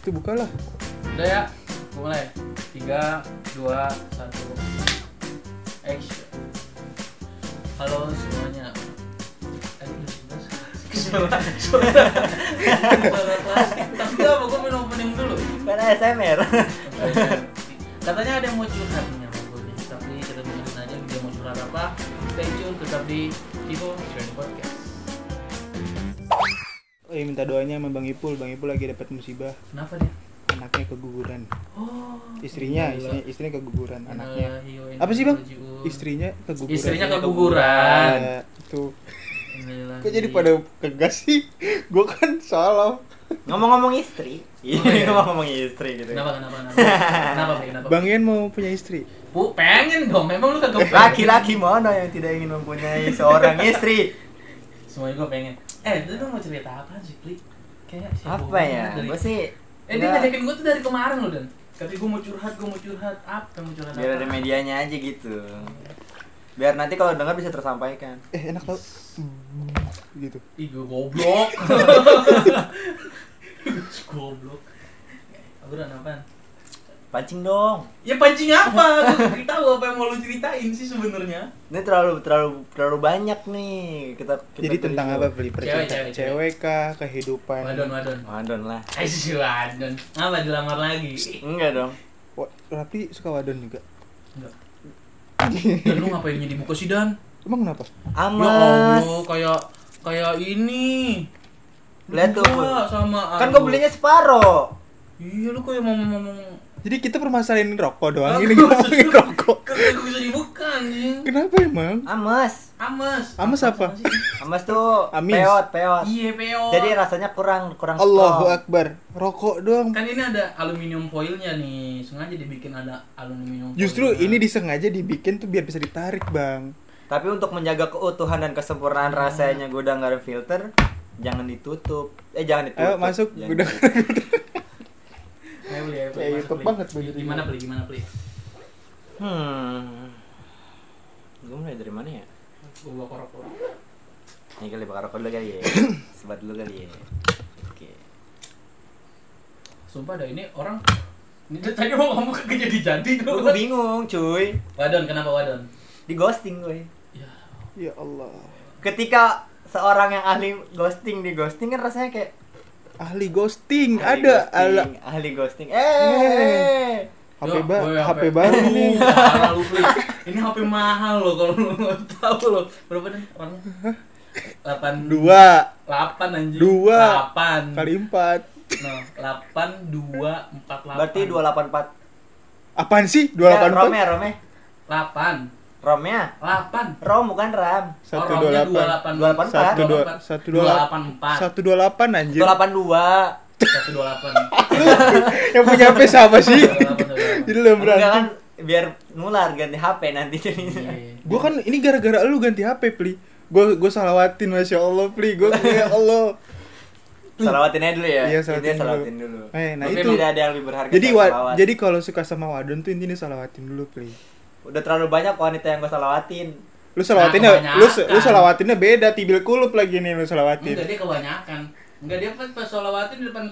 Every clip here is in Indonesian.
Itu bukalah. Udah ya, mulai. Tiga, dua, satu. Action. Halo semuanya. Eh, plastik. Tapi apa, gue main opening dulu. Kan ASMR. Katanya ada yang mau curhat nih sama gue nih, tapi kita dengerin aja dia mau curhat apa. Stay tune tetap di Kibo Training Podcast. Oh iya minta doanya sama Bang Ipul. Bang Ipul lagi dapat musibah. Kenapa dia? Anaknya keguguran. Oh. Istrinya, istrinya, istrinya keguguran. Anaknya. Apa sih, Bang? Istrinya keguguran. Istrinya keguguran. Ya, itu. Kok jadi pada kegas sih? Gue kan salah. Ngomong-ngomong istri. Iya, Oh, iya. ngomong-ngomong istri gitu. Kenapa kenapa kenapa? Kenapa kenapa? Bang Ian mau punya istri. Bu, pengen dong. Memang lu kagak. Laki-laki mana yang tidak ingin mempunyai seorang istri? Semuanya gue pengen. Eh, lu mau cerita apa sih, Pli? Kayak siapa Apa ya? dari- Gue sih Eh, dia ngajakin gue tuh dari kemarin loh, Dan. Katanya gue mau curhat, gue mau curhat. Apa yang mau curhat biar apa? ada medianya aja gitu. Biar nanti kalau dengar bisa tersampaikan. Eh enak tau. Gitu. Ih, gue goblok. goblok. Obrolan apaan? Pancing dong. Ya pancing apa? Gue nggak tahu apa yang mau lu ceritain sih sebenarnya. Ini terlalu terlalu terlalu banyak nih kita. kita Jadi tentang apa beli Cewek, percintaan cewek, cewek kah kehidupan Wadon, wadon. Wadon lah. Eh, si wadon. Apa dilamar lagi? Enggak dong. Rapi suka wadon juga Enggak. Dan lu ngapain di buku sih, Dan? emang kenapa Ya Amas. Allah, kayak kayak ini. Lihat tuh. Sama Kan gue belinya separoh. Iya, lu kayak mau ngomong jadi kita permasalahin rokok doang Aku ini ngomongin rokok Kagak bisa dibuka anjing. kenapa emang Amas. Amas. Amas apa? Amas tuh Amis. peot, peot. Iya, peo. Jadi rasanya kurang kurang Allahu strong. Akbar rokok doang kan ini ada aluminium foilnya nih. Sengaja dibikin ada aluminium foil. justru ini disengaja dibikin tuh biar bisa ditarik bang Tapi untuk menjaga keutuhan dan kesempurnaan rasanya nggak ada filter, jangan ditutup. Eh jangan ditutup. ayo masuk Jangan- udah Ayo beli, ayo beli. Kayak YouTube banget Gimana beli? Gimana beli? Hmm. Gue mulai dari mana ya? Gua bawa korok Ini kali bakar rokok dulu kali ya. Sebat dulu kali ya. Oke. Sumpah dah ini orang ini tadi mau ngomong kagak jadi jadi Gue dong. bingung, cuy. Wadon, kenapa wadon? Di ghosting gue. Ya, ya Allah Ketika seorang yang ahli ghosting di ghosting kan rasanya kayak ahli ghosting ahli ada ghosting, ala ahli ghosting. Eh. HP, Ya, ba woy, HP baru nih Mahal lu, Pli. Ini HP mahal loh kalau lu nggak tahu loh. Berapa nih orangnya? 8 dua 8 anjing. Dua. 8. kali empat Nah, 8 2 4 8. Berarti 284. apaan sih dua delapan Eh, empat Romnya, Romnya. 8. Romnya. 8. Rom bukan RAM. satu dua delapan 284. satu dua satu dua delapan 284. satu dua delapan anjir 182. 128. yang punya HP siapa sih jadi lo Enggak kan biar nular ganti HP nanti jadinya. Iya. gue kan ini gara-gara lu ganti HP pli gue gue salawatin masya Allah pli gue ya Allah Salawatin aja dulu ya. Iya, Intinya salawatin dulu. salawatin dulu. Eh, nah Tapi itu. tidak ada yang lebih berharga jadi wa, jadi kalau suka sama wadon tuh intinya salawatin dulu pli udah terlalu banyak wanita yang gue salawatin. lu salawatinnya Nah, lu lu salawatinnya beda tibil kulup lagi nih lu salawatin Enggak dia kebanyakan. Enggak dia pas pas sholawatin di depan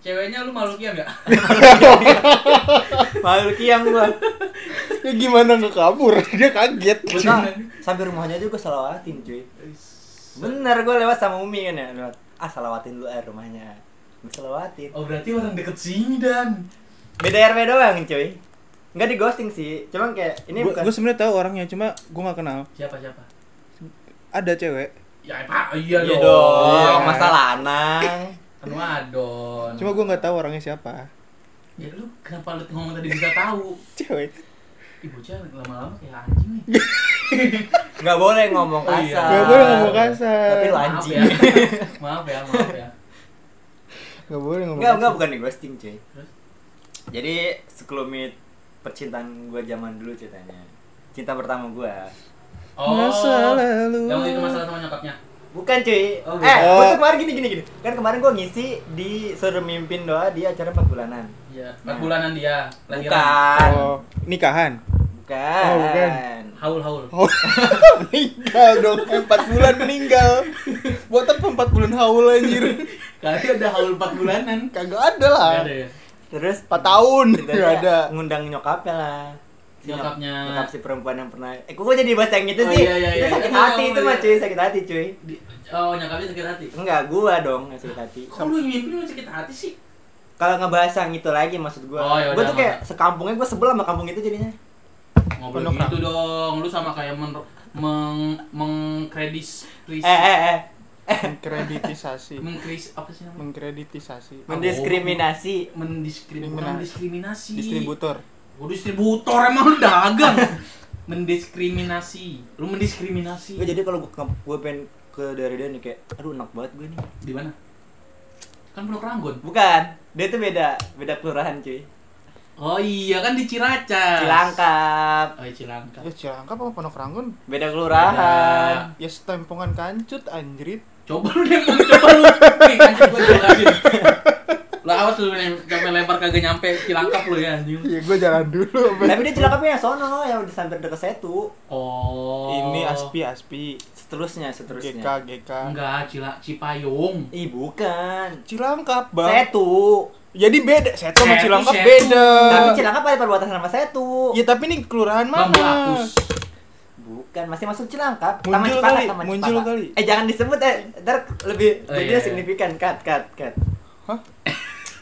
ceweknya lu malu ya enggak? Malu kiam gua. ya gimana nggak kabur dia kaget Gua sampai rumahnya juga gue salawatin cuy. Bener gue lewat sama Umi kan ya lewat. Ah salawatin dulu air rumahnya. Gue salawatin. Oh berarti orang deket sini dan. Beda RW doang cuy. Enggak di ghosting sih. Cuman kayak ini gue bukan. gue sebenarnya tahu orangnya cuma gue nggak kenal Siapa siapa? ada cewek Ya Pak, iya, Iya dong. dong, Iya. masa lanang. Kan wadon. cuma gue nggak tahu orangnya siapa ya lu kenapa lu ngomong tadi bisa tahu? cewek Ibu cewek lama-lama kayak anjing nih. Nggak boleh ngomong Oh, iya. kasar. nggak boleh ngomong kasar Tapi lu Maaf anjing. ya. Maaf ya, maaf ya. nggak boleh ngomong Enggak, kasar. enggak bukan di ghosting, cuy. Terus? Jadi sekelumit percintaan gue zaman dulu ceritanya. Cinta pertama gue. Oh. Masa lalu. Yang itu masalah sama nyokapnya. Bukan cuy. Oh, eh, gua tuh kemarin gini gini gini. Kan kemarin gue ngisi di suruh mimpin doa di acara 4 bulanan. Iya, Nah. 4 bulanan dia lahiran. Bukan. oh nikahan Bukan. Oh, bukan. Haul haul. Oh, meninggal dong, empat bulan meninggal. Buat apa empat bulan haul anjir? Kali ada haul 4 bulanan. Kagak ada lah. Ada ya. Terus Empat tahun nggak ada. ngundang nyokapnya lah. Si Nyokapnya. Nyokap si perempuan yang pernah Eh kok jadi bahasa yang itu Oh, sih? iya, iya, itu iya. sakit Iya, hati iya, itu mah iya. cuy, sakit hati cuy. Di- Oh, nyokapnya sakit hati. Enggak, gua dong yang sakit hati. Kok lu mimpi lu sakit hati sih? Kalau ngebahas yang itu lagi maksud gua. Oh, ya gua tuh kayak sekampungnya gua sebel sama kampung itu jadinya. Ngobrol gitu dong. Lu sama kayak men meng mengkredis Eh eh eh. Mengkreditisasi. mengkris apa sih namanya? Mengkreditisasi. Mendiskriminasi. Mendiskrim bukan Diskriminasi. diskriminasi. Distributor. Oh, distributor emang lu dagang. mendiskriminasi. Lu mendiskriminasi. Gua jadi kalau gua, gua pengen ke daerah dia nih kayak aduh enak banget gue nih. Di mana? Kan Pondok Ranggon. Bukan, dia tuh beda, beda kelurahan cuy. Oh iya kan di Ciracas. Cilangkap, Oh, iya, Cilangkap. Ya Cilangkap apa Pondok Ranggon? beda kelurahan. Ya setempongan kancut anjrit. Coba lu deh, coba lu. Nih, jelasin. Lah awas lu yang sampai lempar kagak nyampe Cilangkap lu ya anjing. Iya, gue jalan dulu. Tapi dia Cilangkapnya yang sono, yang di sampai dekat Setu. Oh. Ini Aspi Aspi. Seterusnya, GK seterusnya. GK. Enggak, Cila Cipayung. Ih, bukan. Cilangkap, Bang. Setu. Jadi beda. Seto sama Setu, Cilangkap Setu. beda. Tapi Cilangkap ada perbatasan sama Setu. Ya tapi ini kelurahan Bambu mana? Apus. Bukan, masih masuk Cilangkap. Taman Muncul Cipatat, kali, Taman muncul kali. Eh, jangan disebut eh, ntar lebih Oh, lebih iya, iya. signifikan. Cut, cut, cut. Hah?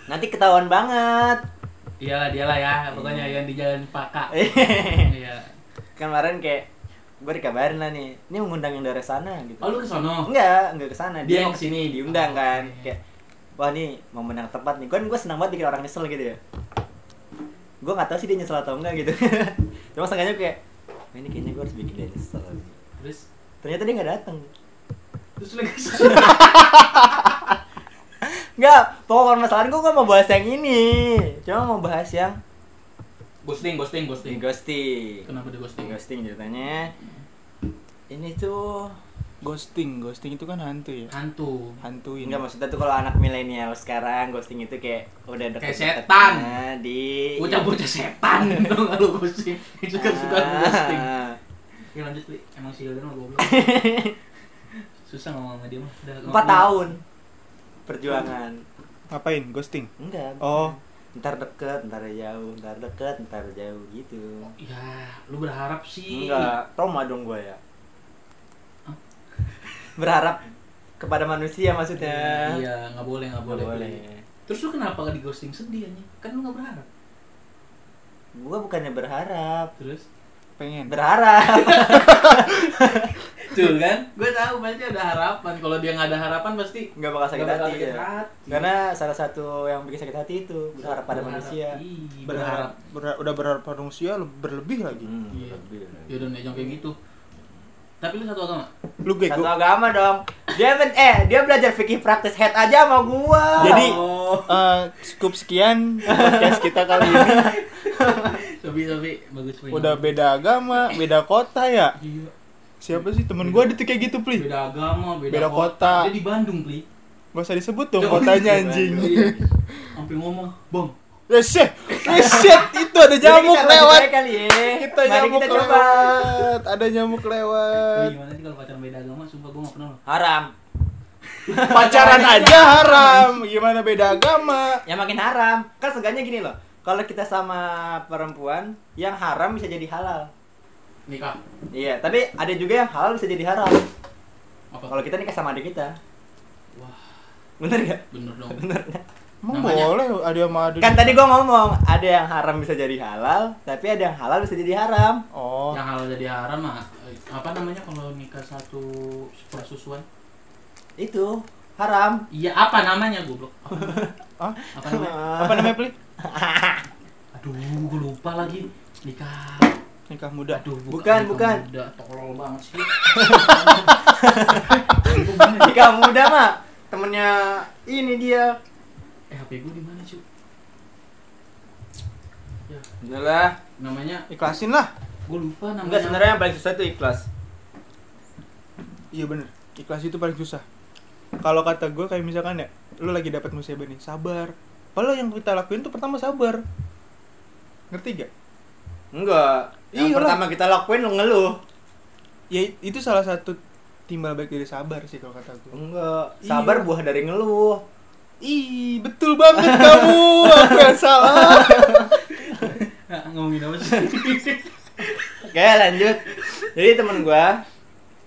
Nanti ketahuan banget. Iyalah dialah ya, pokoknya yang di Jalan Paka. Iya. Kemarin kayak gue dikabarin lah nih, ini mengundang yang dari sana gitu. Oh, lu ke sono? Enggak, enggak ke sana. Dia Dia, yang mau ke sini, diundang Oh, kan. oke. Kayak wah nih momen yang tepat nih. Kan gue senang banget bikin orang nyesel gitu ya. Gue nggak tahu sih dia nyesel atau enggak gitu. Cuma sengaja kayak "Wah, ini kayaknya gue harus bikin dia nyesel. Terus Ternyata dia nggak datang. terus lu ke sono. Enggak, pokok permasalahan gue gak mau bahas yang ini. Cuma mau bahas yang ghosting, ghosting, ghosting. ghosting. Kenapa di ghosting? Ghosting ceritanya. Ini tuh Ghosting, ghosting itu kan hantu ya. Hantu. Hantuin. Enggak maksudnya tuh kalau anak milenial sekarang ghosting itu kayak udah deket Kayak setan. di Bocah-bocah setan dong kalau ghosting. Itu kan suka Ah. ghosting. Ya lanjut, Li. Emang si Hilda mah goblok. Susah ngomong sama dia mah. Udah, Empat tahun perjuangan. Ngapain? Ghosting. Enggak. Oh. Ntar deket, ntar jauh, ntar deket, ntar jauh gitu. Ya, lu berharap sih. Enggak, trauma dong gue ya. Berharap kepada manusia maksudnya. Iya, nggak boleh, nggak boleh. boleh. Terus lu kenapa gak di ghosting sedih aja? Kan lu nggak berharap. Gue bukannya berharap, Terus? Pengen. berharap. Tuh kan? Gue tahu pasti ada harapan. Kalau dia nggak ada harapan pasti Nggak bakal sakit nggak bakal hati sakit ya. hati. Karena salah satu yang bikin sakit hati itu berharap pada Berharap. manusia. Berharap, berharap. berharap udah berharap pada manusia le- berlebih lagi. Hmm, Iya. lebih. Ya udah jangan kayak gitu. Tapi lu satu agama? Lu Satu bego. agama dong. Dia ben- eh dia belajar fikih praktis head aja sama gua. Jadi Oh. eh, cukup sekian podcast kita kali ini. Sobi, Sobi, bagus Pri. Udah beda agama, beda kota ya. Iya. Siapa sih temen gua ada tuh kayak gitu, Pli? Beda agama, beda, Beda kota. Dia di Bandung, Pli. Gak usah disebut dong Coba. kotanya anjing. Iya. Sampai ngomong, "Bang, Reset, reset itu ada nyamuk kita lewat. kali ya. Kita Mari nyamuk kita coba. lewat. Ada nyamuk lewat. gimana sih kalau pacaran beda agama? Sumpah gua gak pernah loh. Haram. Pacaran aja haram. Gimana beda agama? Ya makin haram. Kan seenggaknya gini loh. Kalau kita sama perempuan, yang haram bisa jadi halal. Nikah. Iya, tapi ada juga yang halal bisa jadi haram. Apa? Kalau kita nikah sama adik kita. Wah, Bener gak? bener dong. Bener gak? Emang Namanya- boleh ada sama ada. Kan tadi gua ngomong, ada yang haram bisa jadi halal, tapi ada yang halal bisa jadi haram. Oh. Yang halal jadi haram mah apa namanya kalau nikah satu persusuan? Itu haram. Iya, apa namanya goblok? Hah? Apa namanya? Apa namanya, Pli? Aduh, gua lupa lagi. Nikah. Nikah muda. Aduh, Bukan, nikah bukan. Muda, tolol banget sih. Nikah muda mah temennya ini dia. Eh, HP gua di mana, cuy? Ya, Udahlah. namanya Ikhlasin lah. gua lupa namanya. Enggak sebenarnya yang paling susah itu ikhlas. Iya bener. Ikhlas itu paling susah. Kalau kata gue kayak misalkan ya, lu lagi dapat musibah nih, sabar. Padahal yang kita lakuin tuh pertama sabar. Ngerti gak? Enggak. Yang Iya lah. pertama kita lakuin lu ngeluh. Ya itu salah satu timbal balik dari sabar sih kalau kata gue. Enggak, sabar Iya. buah dari ngeluh. Ih, betul banget kamu. Aku yang salah. Nah, ngomongin apa sih? Oke, lanjut. Jadi temen gua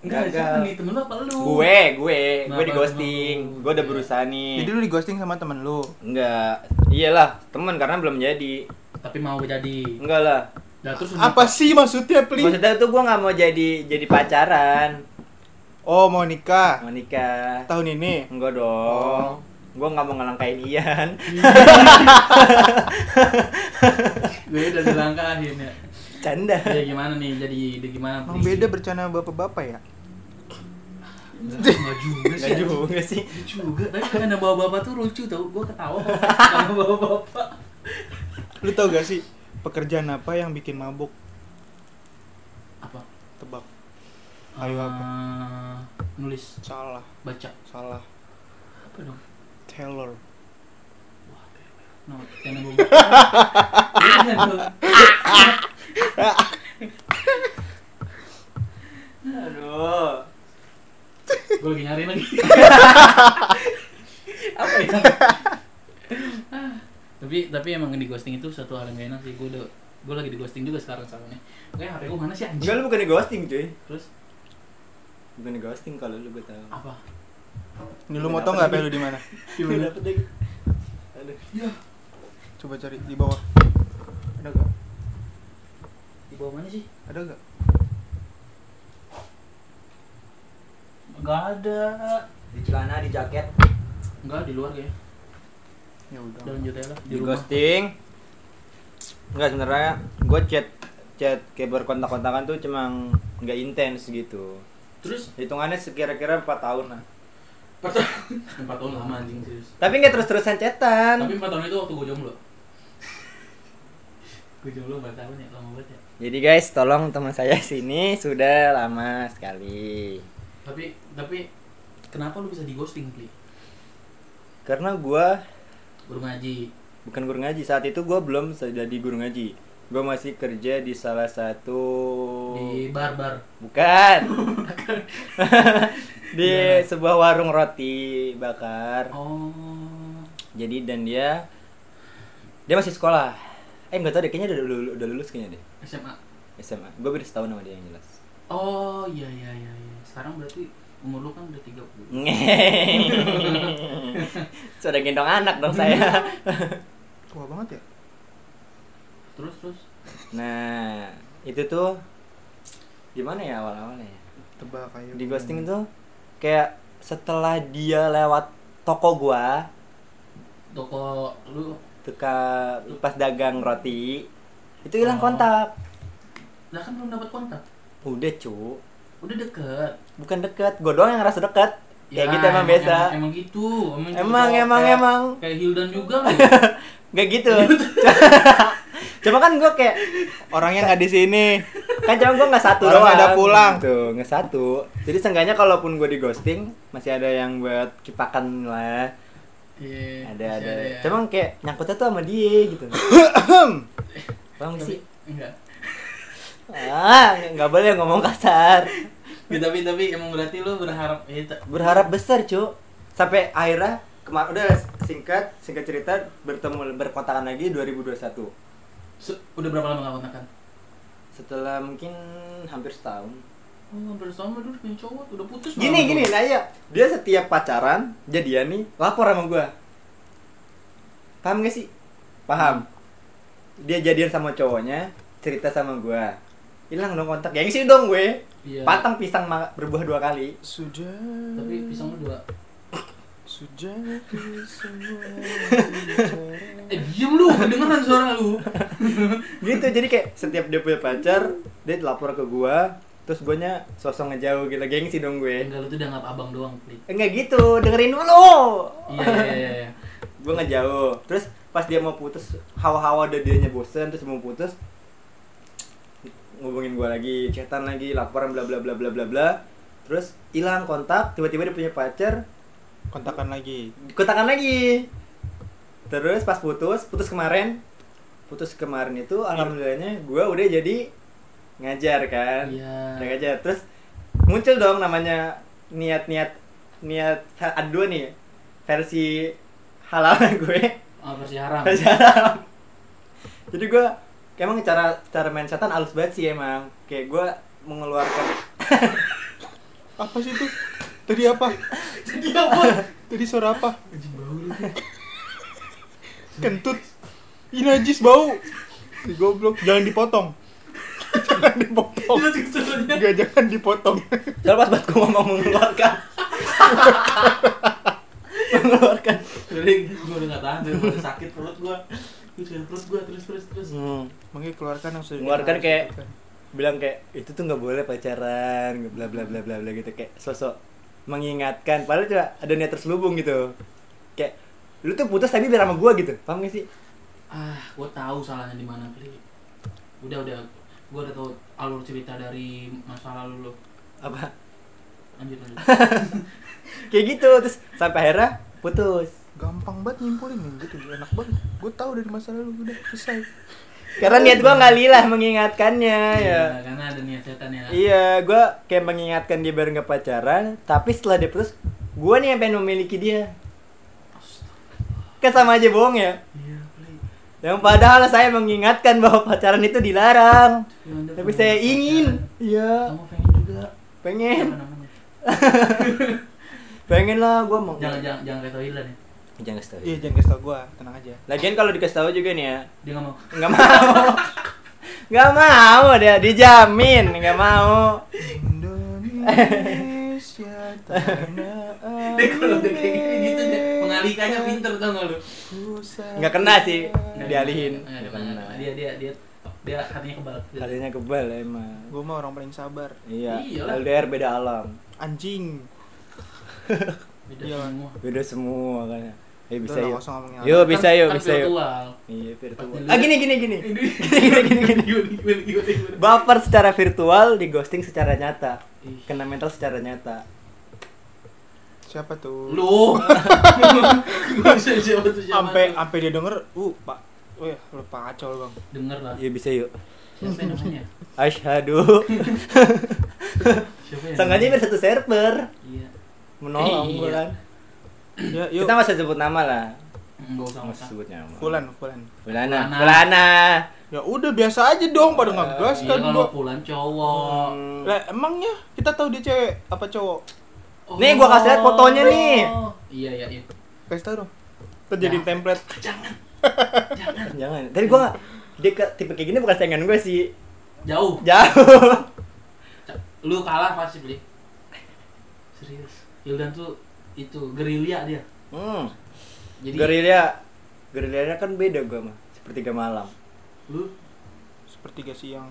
Enggak, siapa nih temen lu apa lu? gue, gue, Kenapa gue di ghosting. Gue udah berusaha nih. Jadi lu di ghosting sama temen lu. Enggak, iyalah temen karena belum jadi. Tapi mau jadi. Enggak lah. Nah, terus Apa sih maksudnya, Pli? Maksudnya tuh gue nggak mau jadi jadi pacaran, Oh, mau nikah mau nikah. tahun ini. Enggak dong. Gue nggak mau ngelangkain Ian. gue udah dilangkahin ya. Canda. Ya gimana nih? Jadi gimana? Emang beda bercanda bapak-bapak ya? Enggak juga sih. Enggak juga sih. Juga. Tapi kan ada bapak-bapak tuh lucu tau. Gue ketawa sama bapak-bapak. Lu tau gak sih pekerjaan apa yang bikin mabuk? Apa? Tebak. Ayo apa? Eh, nulis, Salah, baca. salah. Apa dong? Taylor. No. Aduh. Gue lagi nyari lagi. Apa ya? Tapi tapi emang di ghosting itu satu hal yang gak enak sih. Gue udah gue lagi di ghosting juga sekarang soalnya. Kayak HP gue mana sih anjing? Enggak lu bukan di ghosting cuy. Terus Bukan di ghosting kalau lu gue tahu. apa? Ini lu mau tau gak apa lu di mana? Lagi. Aduh. Ya, Coba cari di bawah. Ada gak? di bawah mana sih? Ada gak? Gak ada. Di celana, di jaket. Enggak di luar ya. Ya udah. Lanjut aja lah Di rumah. ghosting. Enggak sebenarnya gue chat chat kayak berkontak-kontakan tuh cuma nggak intens gitu. Terus Hitungannya sekira-kira 4 tahun lah. Empat tahun, empat tahun lama anjing serius. Tapi nggak terus-terusan chatan. Tapi empat tahun itu waktu gue jomblo. gue jomblo empat tahun ya, lama banget ya. Jadi guys, tolong teman saya sini sudah lama sekali. Tapi tapi kenapa lu bisa di ghosting, Pli? Karena gua Guru ngaji. bukan guru ngaji saat itu gua belum jadi guru ngaji. Gua masih kerja di salah satu Di bar-bar. bukan di Gimana? sebuah warung roti bakar. Oh. Jadi dan dia dia masih sekolah. Eh nggak tahu deh kayaknya udah, udah, udah lulus kayaknya deh SMA. SMA. Gue beda setahun sama dia yang jelas. Oh, iya iya iya iya. Sekarang berarti umur lu kan udah 30. Sudah gendong anak dong saya. Tua banget ya? Terus terus Nah, itu tuh gimana ya awal-awalnya ya? Tebak ayo. Di ghosting tuh kayak setelah dia lewat toko gua, toko lu tuka pas dagang roti, itu hilang Oh. kontak. lah kan belum dapat kontak. Udah, cu. Udah deket. Bukan deket, gua doang yang ngerasa deket. Kayak Ya, gitu emang, biasa. Emang, emang gitu. Emang, gitu. Emang, emang, kayak, emang. Kayak Hildan juga lu. Gak gitu. Cuma kan gua kayak Orangnya nggak di sini. Kan cuma gue nggak satu Orang doang ada pulang. tuh nggak satu jadi seenggaknya kalaupun gue di ghosting masih ada yang buat kipakan lah Iya. ada masih ada ya. cuma kayak nyangkutnya tuh sama dia gitu paham tapi sih enggak. ah nggak boleh ngomong kasar Ya, tapi tapi emang berarti lu berharap ya, berharap besar cu sampai akhirnya kemar udah singkat singkat cerita bertemu berkontakan lagi 2021 se- udah berapa lama gak kontakan? Setelah mungkin hampir setahun Oh, hampir setahun dulu punya cowok, udah putus gini malah. gini nah iya dia setiap pacaran jadian nih lapor sama gua paham gak sih paham dia jadian sama cowoknya cerita sama gua hilang dong kontak gengsi dong gue Iya. patang pisang berbuah dua kali Sudah. Tapi pisang dua. Sudah semua. Eh, diem lu, kedengeran suara lu. gitu jadi kayak setiap dia punya pacar dia lapor ke gua terus guanya sosok ngejauh gitu gengsi dong gue Enggak lu tuh dianggap abang doang, Pli. enggak gitu dengerin dulu Iya, iya, iya, iya. gue ngejauh terus pas dia mau putus hawa-hawa udah dianya bosen terus mau putus ngubungin gue lagi chatan lagi laporan bla bla bla bla bla bla terus hilang kontak tiba-tiba dia punya pacar Kontakan lagi. kontakan lagi terus pas putus putus kemarin putus kemarin itu alhamdulillahnya gue udah jadi ngajar kan Iya. udah ngajar terus muncul dong namanya niat-niat niat ada dua nih versi halal gue Oh, versi haram. versi haram jadi gue emang cara cara main setan halus banget sih emang kayak gue mengeluarkan Apa sih itu? Tadi apa? Jadi apa? Tadi suara apa? Kentut. Ih najis bau. Di goblok, jangan dipotong. jangan dipotong. Enggak jangan dipotong. soalnya pas buat gue ngomong mengeluarkan mengeluarkan Jadi gue udah gak tahan daripada sakit perut gue. Perut gue terus terus terus. hmm. Makanya keluarkan yang sudah Keluarkan kayak- bilang kayak itu tuh nggak boleh pacaran bla bla bla bla bla gitu kayak sosok mengingatkan padahal juga ada niat terselubung gitu kayak lu tuh putus tapi biar sama gua gitu paham gak sih? Ah, gue tahu salahnya di mana kali. Udah udah, gue udah tahu alur cerita dari masa lalu lo. apa? Lanjut lanjut. kayak gitu terus sampai akhirnya putus. Gampang banget nyimpulin nih gitu enak banget. Gue tahu dari masa lalu udah selesai. Karena niat gua nggak lilah mengingatkannya ya. Iya, karena ada niat setan ya. iya gua kayak mengingatkan dia biar nggak pacaran tapi setelah dia putus gua nih yang pengen memiliki dia kan sama aja bohong ya? Iya, yang padahal saya mengingatkan bahwa pacaran itu dilarang. Ya, tapi saya pacaran. ingin. Iya. Kamu pengen juga. pengen. Pengen lah gue mau. Jangan jangan jangan kayak Toilan ya. jangan kasih tahu iya jangan kasih tau gue tenang aja. Lagian kalau dikasih tahu juga nih ya. Dia nggak mau. nggak mau. Nggak mau dia dijamin. Nggak mau. Indonesia tanah Dia kalau udah kayak air gitu deh. Mengalihkannya pinter tau nggak lu? nggak kena sih dialihin. Dia dia dia dia hatinya kebal. harinya kebal emang gue mah orang paling sabar iya Iyalah. LDR beda alam anjing Beda Iya. semua. beda semua kan Ayo bisa yuk Yuk bisa yuk kan bisa yuk virtual. Iya virtual Ah gini gini gini Ini Gini gini gini. Baper secara virtual di ghosting secara nyata. Kena mental secara nyata siapa tuh Lu. Gua bisa siapa tuh siapa. sampai sampai dia denger uh pak Wih, lu lu bang Denger lah. Iya bisa yuk Siapa namanya? Yang Sengaja biar satu server Iya. Menolong Iya. gua kan ya yuk Kita usah sebut nama lah Enggak usah sebut nama Fulan Fulan Fulana Fulana. Fulana ya udah biasa aja dong pada ngegas Iya kan kalau gua pulang cowok. Hmm. lah emangnya kita tahu dia cewek apa cowok Nih, gua kasih lihat fotonya nih. Oh. Iya iya iya. kasih tau dong terjadi Ya. template Jangan. Jangan. Jangan Tadi gua Dia ke, tipe kayak gini bukan saingan gue sih Jauh. Jauh Lu kalah pasti beli. Serius. Hildan tuh itu gerilya dia. hmm. Jadi Gerilya Gerilyanya kan beda gua mah Sepertiga malam lu sepertiga siang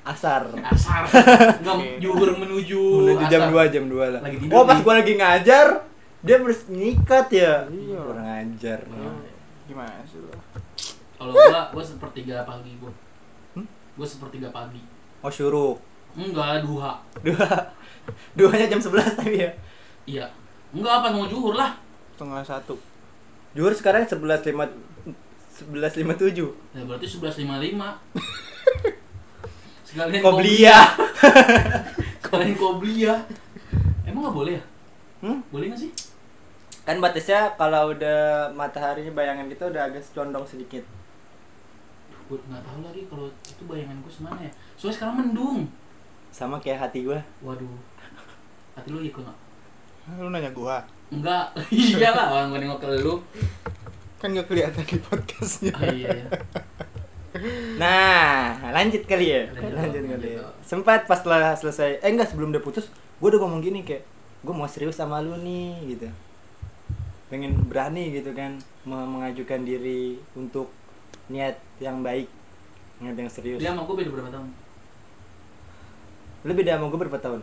Asar asar. Enggak Oke. juhur menuju Menuju jam. 2 jam 2 lah Lagi tidur Oh pas gua lagi ngajar Dia harus nyikat ya Iya. Kurang ajar Ya, gimana sih lu Kalau gua gua sepertiga pagi gua. Hmm? Gua sepertiga pagi. Oh syuruk Enggak duha. Dua Duanya jam 11 tapi ya Iya. Enggak apa mau juhur lah. setengah satu Juhur sekarang 11.5 11.57 Ya berarti 11.55. Sekalian Qobliyah Sekalian qobliyah. Emang nggak boleh ya? hmm? Boleh nggak sih? Kan batasnya kalau udah mataharinya bayangan kita udah agak condong sedikit Gue nggak tahu lagi kalau itu bayangan gue semana ya. Soalnya sekarang mendung. Sama kayak hati gua Waduh. Hati lu ikut nggak? lu nanya gua Enggak. iya lah orang gue nengok ke lu. kan gak kelihatan di podcastnya Oh, iya iya. Nah, lanjut kali ya. Lanjut, kali. Ya. Sempat pas setelah selesai, eh enggak sebelum udah putus, gue udah ngomong gini kayak, gue mau serius sama lu nih, gitu. Pengen berani gitu kan, me- mengajukan diri untuk niat yang baik, niat yang serius. Dia sama gue beda berapa tahun? Lu beda sama gue berapa tahun?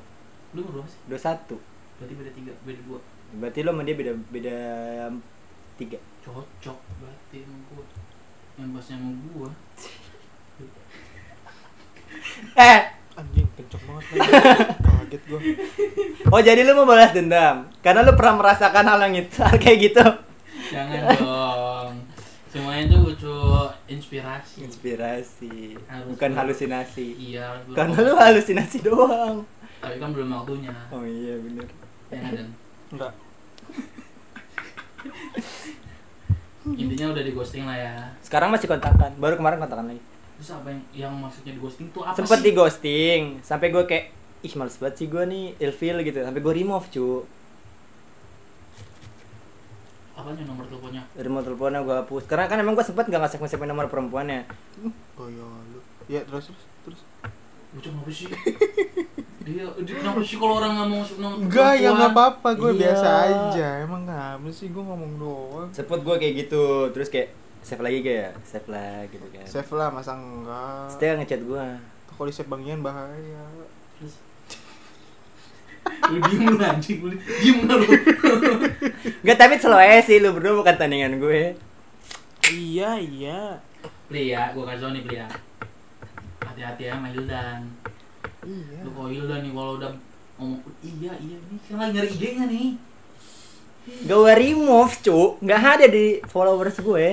Lu umur berapa sih? 21 Berarti beda tiga, beda dua. Berarti lo sama dia beda beda tiga. Cocok berarti sama gue. Yang bahasnya sama gue. Eh, anjing kencok banget kaget gua oh jadi lu mau balas dendam karena lu pernah merasakan hal yang itu, hal kayak gitu. Jangan dong. Semuanya tuh butuh inspirasi. Inspirasi, Harus bukan dulu. halusinasi. Iya. harus Karena lu halusinasi doang. Tapi kan belum waktunya. Oh iya bener. Ya Dan? Enggak. Intinya udah di ghosting lah ya. Sekarang masih kontakan, baru kemarin kontakan lagi. Terus apa yang yang maksudnya di ghosting tuh apa Sempet sih? di ghosting, sampai gue kayak ih males banget sih gue nih ilfeel gitu, sampai gue remove cu. Apanya nomor teleponnya? Remove teleponnya gue hapus. Karena kan emang gue sempet gak ngasih ngasih nomor perempuannya. Oh ya lu. Ya terus terus terus. Bocah ngapa sih? Dia, dia kenapa sih kalau orang nggak mau masuk nomor Enggak, ya perempuan? enggak apa-apa, gue Iya. biasa aja. Emang ngapa sih gue ngomong doang. Sempet gue kayak gitu, terus kayak save lagi kayak save lah gitu kan. Save lah, masa enggak? Setia ngechat gue. Kalau di save bagian bahaya. Terus lu diem lu anjing lu diem nggak lu Gak tapi selalu aja sih lu berdua bukan tandingan gue. Iya, iya. Pli ya gua kasih tau nih Pli ya hati-hati ya sama Hildan Iya. lu kalau Hildan nih kalau udah ngomong iya iya nih kan lagi nyari IG-nya nih Gak gue remove cu, gak ada di followers gue.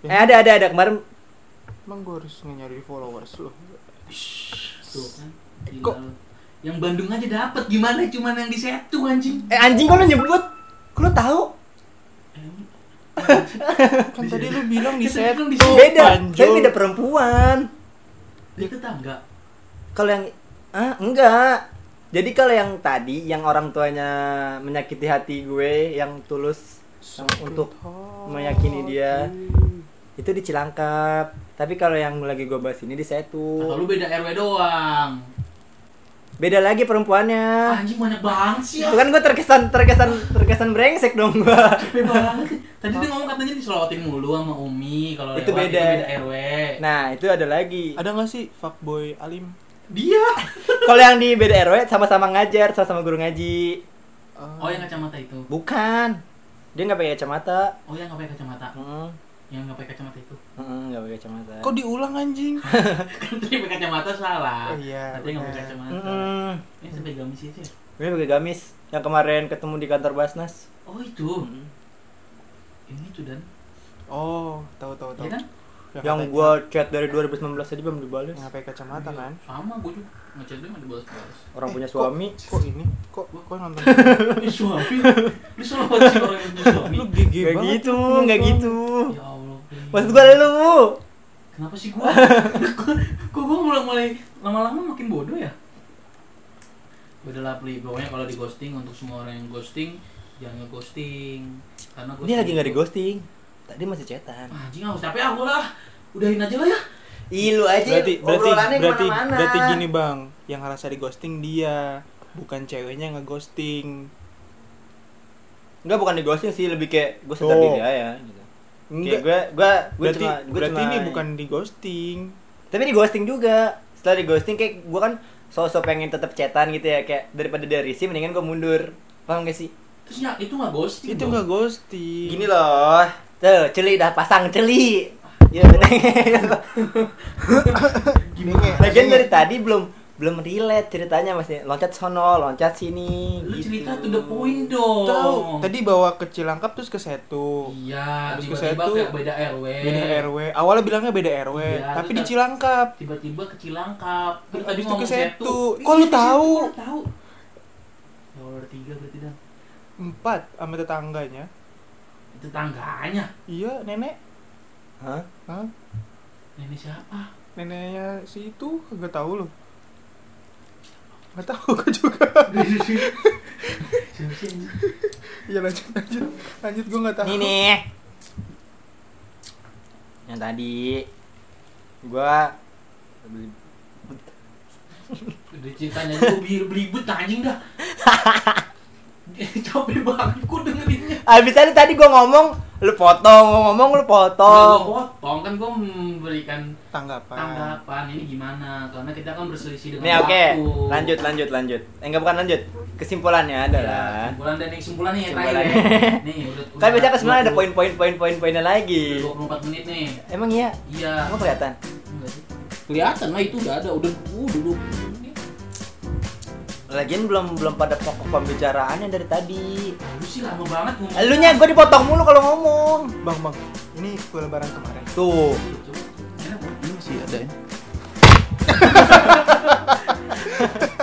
Eh ada ada ada kemarin Emang gue harus nyari followers lu. tuh kan Gila Kok- yang Bandung aja dapat gimana cuman yang di Setu anjing eh anjing kok lu nyebut? Kok lu tahu? Em, Kan tadi lu bilang di Kita set bilang di tuh, set. Beda, tapi beda perempuan. dia tetangga Kalau yang ah enggak. Jadi kalau yang tadi yang orang tuanya menyakiti hati gue yang tulus yang untuk meyakini dia. itu di Cilangkap. Tapi kalau yang lagi gue bahas ini di Setu. atau lu beda RW doang Beda lagi perempuannya. anjing banyak banget sih Itu kan gue terkesan terkesan terkesan brengsek dong gue. banget tadi dia ngomong katanya diselawatin mulu sama Umi kalau Itu lewat beda. itu beda RW Nah itu ada lagi. Ada gak sih fuckboy alim? Dia Kalau yang di beda RW sama-sama ngajar, sama-sama guru ngaji. oh yang kacamata itu Bukan. Dia nggak pakai kacamata. oh yang nggak pakai kacamata Heeh. yang nggak pakai kacamata itu Heeh, nggak pakai kacamata. Kok diulang anjing? kan tadi pakai kacamata salah Oh iya, tadi nggak pakai kacamata Heeh. ini sampai gamis itu ya Gue pakai gamis yang kemarin ketemu di kantor Basnas. oh itu Heeh. ini tuh dan Oh, tahu tahu tahu. ya kan Yang pakai- gua chat dari 2019 aja belum dibalas. yang pakai kacamata kan? sama gue juga ngechat dia nggak dibalas-balas Orang punya suami. Kok ini? Kok kok nonton? ini suami selalu sih orang yang punya suami lu GG Gak banget. gitu, lu punya nggak suami. gitu. ya Allah. Maksud gua lu. kenapa sih gua kok gua mulai mulai lama-lama makin bodoh ya udahlah Pli pokoknya kalau di ghosting untuk semua orang yang ghosting jangan nge-ghosting karena Ini lagi nggak di ghosting. Tadi masih chatan. Ah, anjing harus capek aku lah udahin aja lah ya Ih lu aja Berarti berarti berarti ke mana-mana. berarti gini, Bang. Yang ngerasa di ghosting dia, bukan ceweknya yang nge-ghosting. Enggak bukan di ghosting sih, lebih kayak gue sadar Oh. diri aja gitu. Kayak Enggak. gue gue gue berarti cuma gue berarti cuma ini bukan di ghosting. tapi di ghosting juga. Setelah di ghosting kayak gue kan sosok pengen tetap chatan gitu ya kayak daripada dari sih mendingan gue mundur. Paham gak sih? terus ya itu nggak ghosting Itu dong. enggak ghosting. Gini loh. Tuh, celi dah pasang celi. Ya, Gini, Lagian dari tadi belum belum relate ceritanya masih loncat sono, loncat sini. lu gitu. cerita to the point dong Tahu, tadi bawa ke Cilangkap terus ke Setu. iya Habis ke tiba-tiba Setu, kayak beda RW Beda RW. Awalnya bilangnya beda RW, Iya, tapi terus di Cilangkap. tiba-tiba ke Cilangkap terus tadi Habis itu ke Setu. Ih, Kok lu tahu? Setu, kok lu tahu ya ada tiga berarti dan Empat sama tetangganya. Itu tangganya Iya, nenek. Hah? Hah? nenek siapa Neneknya si itu gak tahu loh. Gak tahu gue juga. Iya lanjut lanjut lanjut gue gak tahu. Ini nih. Yang tadi gua beli udah ceritanya gue beli belibet anjing dah capek banget gue dengerinnya Abis tadi tadi gua ngomong lu potong, gua ngomong lu Nggak, gua potong. potong kan gue memberikan Tanggapan. tanggapan ini gimana karena kita kan berselisih dengan Nih oke, waktu. lanjut lanjut lanjut. Eh enggak bukan lanjut. Kesimpulannya Ya, adalah kesimpulan dan yang kesimpulan nih yang terakhir Kesimpulannya. ya. nih udah kan biasanya kesimpulan ada 20 poin-poin poin-poin poinnya lagi. 24 menit nih Emang iya? iya Emang kelihatan? Enggak sih. kelihatan lah itu udah ada udah uh, udah 20 menit Lagian belum belum pada pokok pembicaraannya dari tadi. Lu sih lama banget ngomong. Elunya gue dipotong mulu kalau ngomong. Bang, bang, ini kue lebaran kemarin. Tuh. Ini masih ada ya.